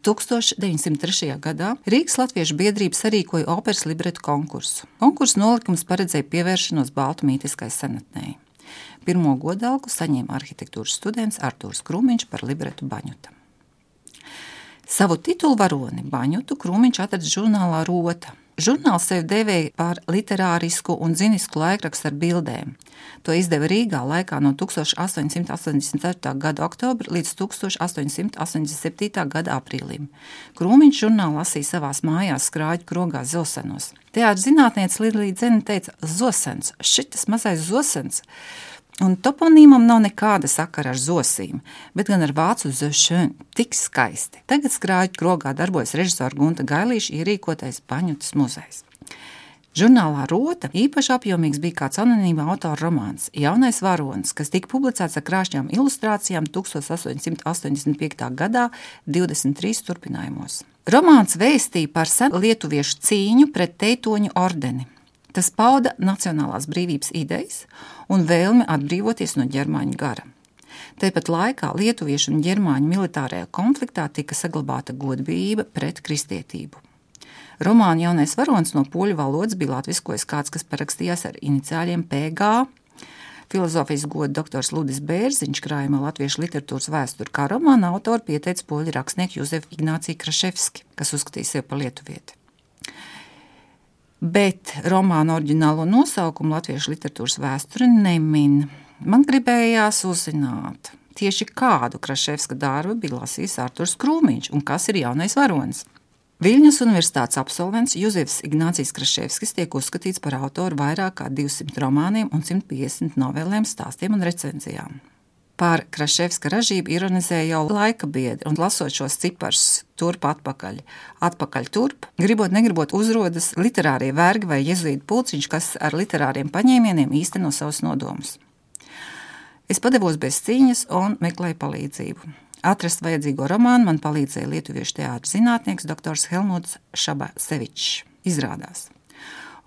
1903. gadā Rīgas Latviešu biedrība sarīkoja operas libretu konkursu. Konkursu nolikums paredzēja pievēršanos baltu mītiskai senatnē. Pirmo godalgu saņēma arhitektūras students Artūrs Krūmiņš par libretu Baņuta. Savu titulu varoni Baņutu Krūmiņš atrada žurnālā Rota, Žurnāls sevi devēja par literārisku un zinisku laikrakstu ar bildēm. To izdeva Rīgā laikā no 1884. gada oktobra līdz 1887. gada aprīlim. Krūmiņš žurnālu lasīja savās mājās skrāģu krogā Zosenos. Teātris zinātniece Lidija Dzene teica: Zosens, šitas mazais Zosens! Un toponīmam nav nekāda sakara ar zosīm, bet gan ar vācu zešanu. Tik skaisti. Tagad skrāģi krogā darbojas režisora Gunta Gailīša ierīkotais Paņutas muzejs. Žurnālā Rota īpaši apjomīgs bija kāds anonīma autora romāns Jaunais varonis, kas tika publicēts ar krāšņām ilustrācijām 1885. gadā 23 turpinājumos. Romāns vēstīja par senu lietuviešu cīņu pret teitoņu ordeni. Tas pauda nacionālās brīvības idejas un vēlmi atbrīvoties no ģermāņu gara. Tāpat laikā lietuviešu un ģermāņu militārajā konfliktā tika saglabāta godbijība pret kristietību. Romāna jaunais varonis no poļu valodas bija latviskojis kāds, kas parakstījās ar iniciāļiem PG. Filozofijas goda doktors Ludis Bērziņš krājumā latviešu literatūras vēsturi kā romāna autori pieteica poļu rakstnieku Juzefu Ignāciju Kraševski, kas uzskatīja sevi par lietuvieti bet romāna oriģinālo nosaukumu latviešu literatūras vēsture nemin. Man gribējās uzzināt, tieši kādu Kraševska darbu bija lasījis Arthurs Krūmiņš un kas ir jaunais varonis. Viļņas Universitātes absolvents Juzefs Ignācijs Kraševskis tiek uzskatīts par autoru vairāk kā 200 romāniem un 150 novelēm, stāstiem un recenzijām. Par Kraševska ražību ironizēja jau laika biedri, un lasot šos ciparus turp atpakaļ, atpakaļ turp, gribot, negribot uzrodas literārie vergi vai jezuītu pulciņš, kas ar literāriem paņēmieniem īsteno savus nodomus. Es padevos bez cīņas un meklēju palīdzību. Atrast vajadzīgo romānu man palīdzēja lietuviešu teātris zinātnieks dr. Helmuts Šabasevičs. Izrādās,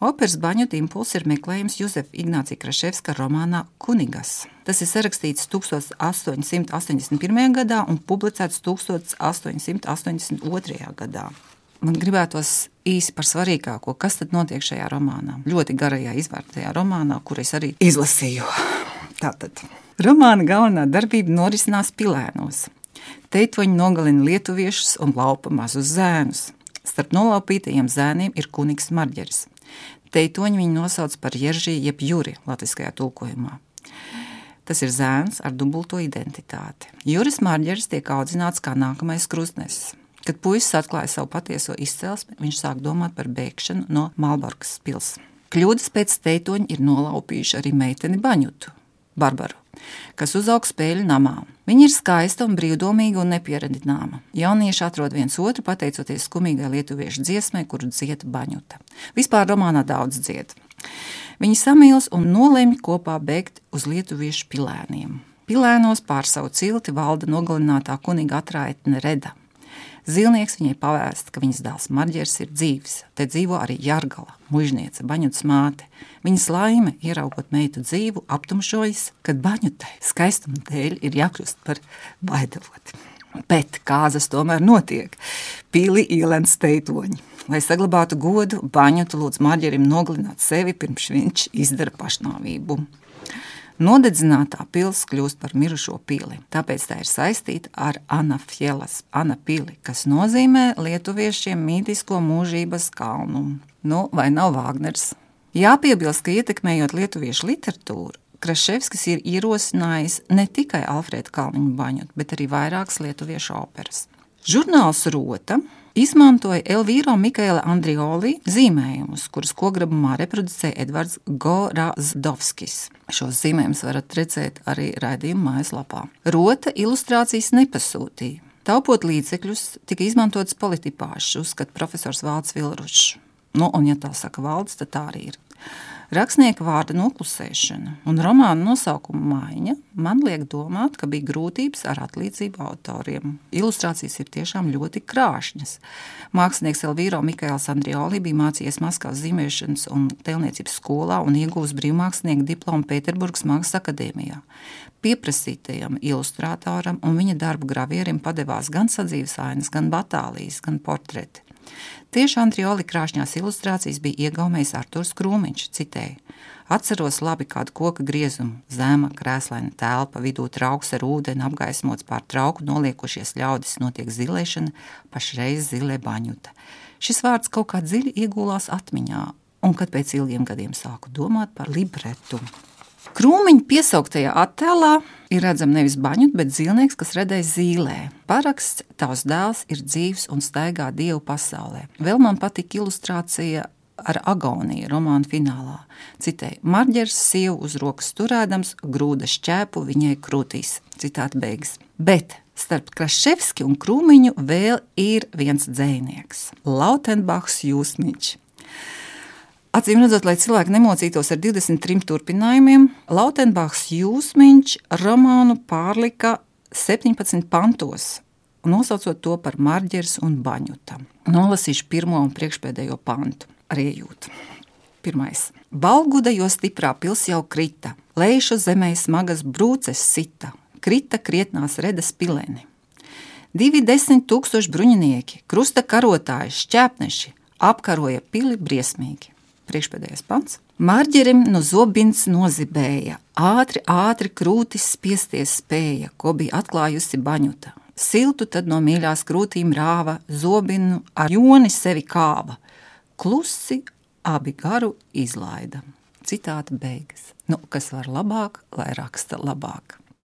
Operas baņuta impulss ir meklējums Juzefa Ignācija Kraševska romānā Kunigas. Tas ir sarakstīts 1881. gadā un publicēts 1882. gadā. Man gribētos īsi par svarīgāko, kas tad notiek šajā romānā. Ļoti garajā izvērtējā romānā, kur es arī izlasīju. Tātad romāna galvenā darbība norisinās pilēnos. Teitoņi nogalina lietuviešus un laupa mazus zēnus. Starp nolaupītajiem zēniem ir kunīgs marģeris. Teitoņi viņu nosauc par Jeržī jeb Juri latviskajā tulkojumā. Tas ir zēns ar dubulto identitāti. Juris Marģeris tiek audzināts kā nākamais krustnesis. Kad puisis atklāja savu patieso izcelsmi, viņš sāk domāt par bēgšanu no Malborkas pilsētas. Kļūdas pēc teitoņa ir nolaupījuši arī meiteni Baņutu, Barbaru, kas uzaug spēļu namā. Viņa ir skaista un brīvdomīga un nepieradināma. Jaunieši atrod viens otru pateicoties skumīgai lietuviešu dziesmai, kuru dzied baņuta. Vispār romānā daudz dzied. Viņi samīlas un nolemj kopā bēgt uz lietuviešu pilēniem. Pilēnos pār savu cilti valda nogalinātā kuniga atraitne Reda. Zilnieks viņai pavēst, ka viņas dēls Marģers ir dzīves. Te dzīvo arī Jārgala, mužniece, baņutas māte. Viņas laime, ieraugot meitu dzīvu, aptumšojas, kad baņutai skaistuma dēļ ir jākļūst par baidavoti. Bet kāzas tomēr notiek. Pīli ielēns teitoņi. Lai saglabātu godu, baņotu lūdz Marģerim nogalināt sevi, pirms viņš izdara pašnāvību. Nodedzinātā pilsēta kļūst par mirušo pili. Tāpēc tā ir saistīta ar Anafielas, Anapili, kas nozīmē lietuviešiem mītisko mūžības kalnu. Nu, vai nav Vāgners? Jāpiebilst, ka ietekmējot lietuviešu literatūru, Kraševskis ir ierosinājis ne tikai Alfrēda Kalniņa baņu, bet arī vairākas lietuviešu operas. Žurnāls Rota izmantoja Elvīro Mikaela Andrioli zīmējumus, kurus kograbumā reproducēja Edvards Gorazdovskis. Šos zīmējumus varat redzēt arī raidījuma mājaslapā. Rota ilustrācijas nepasūtīja. Taupot līdzekļus, tika izmantots politipāšs, uzskata profesors Vāls Vilrušs. Nu, un, ja tā saka valdes, tad tā arī ir. Rakstnieka vārda noklusēšana un romāna nosaukuma maiņa man liek domāt, ka bija grūtības ar atlīdzību autoriem. Ilustrācijas ir tiešām ļoti krāšņas. Mākslinieks Elvīro Mikēls Andrioli bija mācījies Maskavas zīmēšanas un tēlniecības skolā un ieguvis brīvmākslinieka diplomu Pēterburgas Mākslas akadēmijā. Pieprasītajam ilustrātoram un viņa darbu gravierim padevās gan sadzīves ainas, gan batālijas, gan portreti. Tieši Andrioli krāšņās ilustrācijas bija iegaumējis Arturs Krūmiņš, citēja. Atceros labi kādu koka griezumu, zema, krēslaina telpa, vidū trauks ar ūdeni, apgaismots pār trauku noliekušies ļaudis, notiek zilēšana, pašreiz zilē baņuta. Šis vārds kaut kā dziļi iegulās atmiņā, un kad pēc ilgiem gadiem sāku domāt par libretu. Krūmiņa piesauktajā attēlā ir redzama nevis baņķis, bet zilnieks, kas redēs zīlē. Paraksts tavs dēls ir dzīves un staigā dievu pasaulē. Vēl man patika ilustrācija ar agoniju romāna finālā. Citēji, Marģers sievu uz rokas turēdams grūda šķēpu viņai krūtīs. Citāta beigas. Bet starp Kraševski un Krūmiņu vēl ir viens dzēnieks - Lautenbachs Jūsmiņš. Acīm redzot, lai cilvēki nemocītos ar 23 turpinājumiem, Lautenbachs Jūsmiņš romānu pārlika 17 pantos, nosaucot to par marģers un baņuta. Nolasīšu pirmo un priekšpēdējo pantu ar iejūtu. Pirmais. Balguda jo stiprā pils jau krita, lejušu zemē smagas brūces sita, krita krietnās redas pileni. Divi desmit tūkstoši bruņinieki, krusta karotāji, šķēpneši apkaroja pili briesmīgi priekšpēdējais pants. Marģerim no zobins nozibēja, ātri, ātri krūtis spiesties spēja, ko bija atklājusi baņuta. Siltu tad no mīļās krūtīm rāva, zobinu ar joni sevi kāva. Klusi abi garu izlaida. Citāta beigas. Nu, kas var labāk, lai raksta labāk.